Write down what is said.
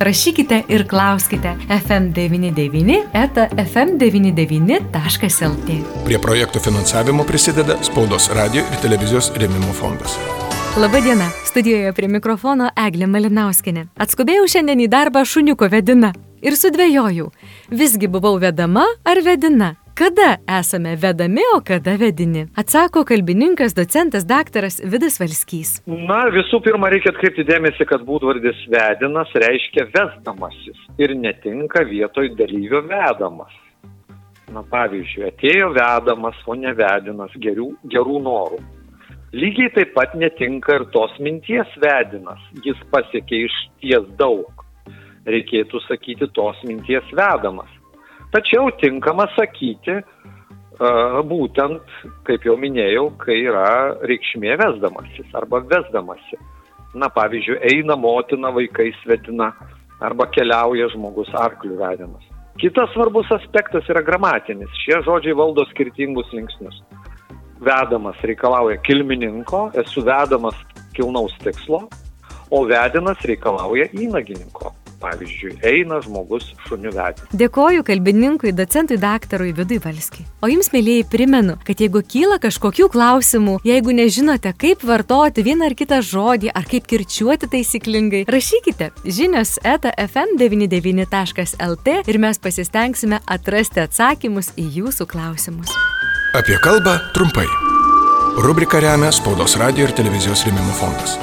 rašykite ir klauskite FM99 eta FM99.lt. Prie projektų finansavimo prisideda Spaudos radio ir televizijos rėmimo fondas. Labadiena, studijoje prie mikrofono Eglė Malinauskinė. Atskubėjau šiandien į darbą šuniuko vedina ir sudvėjojau, visgi buvau vedama ar vedina. Kada esame vedami, o kada vedini? Atsako kalbininkas, docentas daktaras Vidas Valskys. Na, visų pirma, reikia atkreipti dėmesį, kad būdvardis vedinas reiškia vesdamasis ir netinka vietoj dalyvio vedamas. Na, pavyzdžiui, atėjo vedamas, o ne vedinas gerų, gerų norų. Lygiai taip pat netinka ir tos minties vedinas. Jis pasiekė iš ties daug. Reikėtų sakyti tos minties vedamas. Tačiau tinkama sakyti būtent, kaip jau minėjau, kai yra reikšmė vesdamasis arba vesdamasi. Na, pavyzdžiui, eina motina vaikai svetina arba keliauja žmogus arklių vedimas. Kitas svarbus aspektas yra gramatinis. Šie žodžiai valdo skirtingus linksnius. Vedamas reikalauja kilmininko, esu vedamas kilnaus tikslo, o vedinas reikalauja įnagininko. Pavyzdžiui, eina žmogus šuniu vedė. Dėkoju kalbininkui, docentui daktarui Vidui Valskiai. O jums, mėlyjei, primenu, kad jeigu kyla kažkokių klausimų, jeigu nežinote, kaip vartoti vieną ar kitą žodį, ar kaip kirčiuoti taisyklingai, rašykite žinios eta fm99.lt ir mes pasistengsime atrasti atsakymus į jūsų klausimus. Apie kalbą trumpai. Rubrika remia Spaudos radio ir televizijos rėmimo fondas.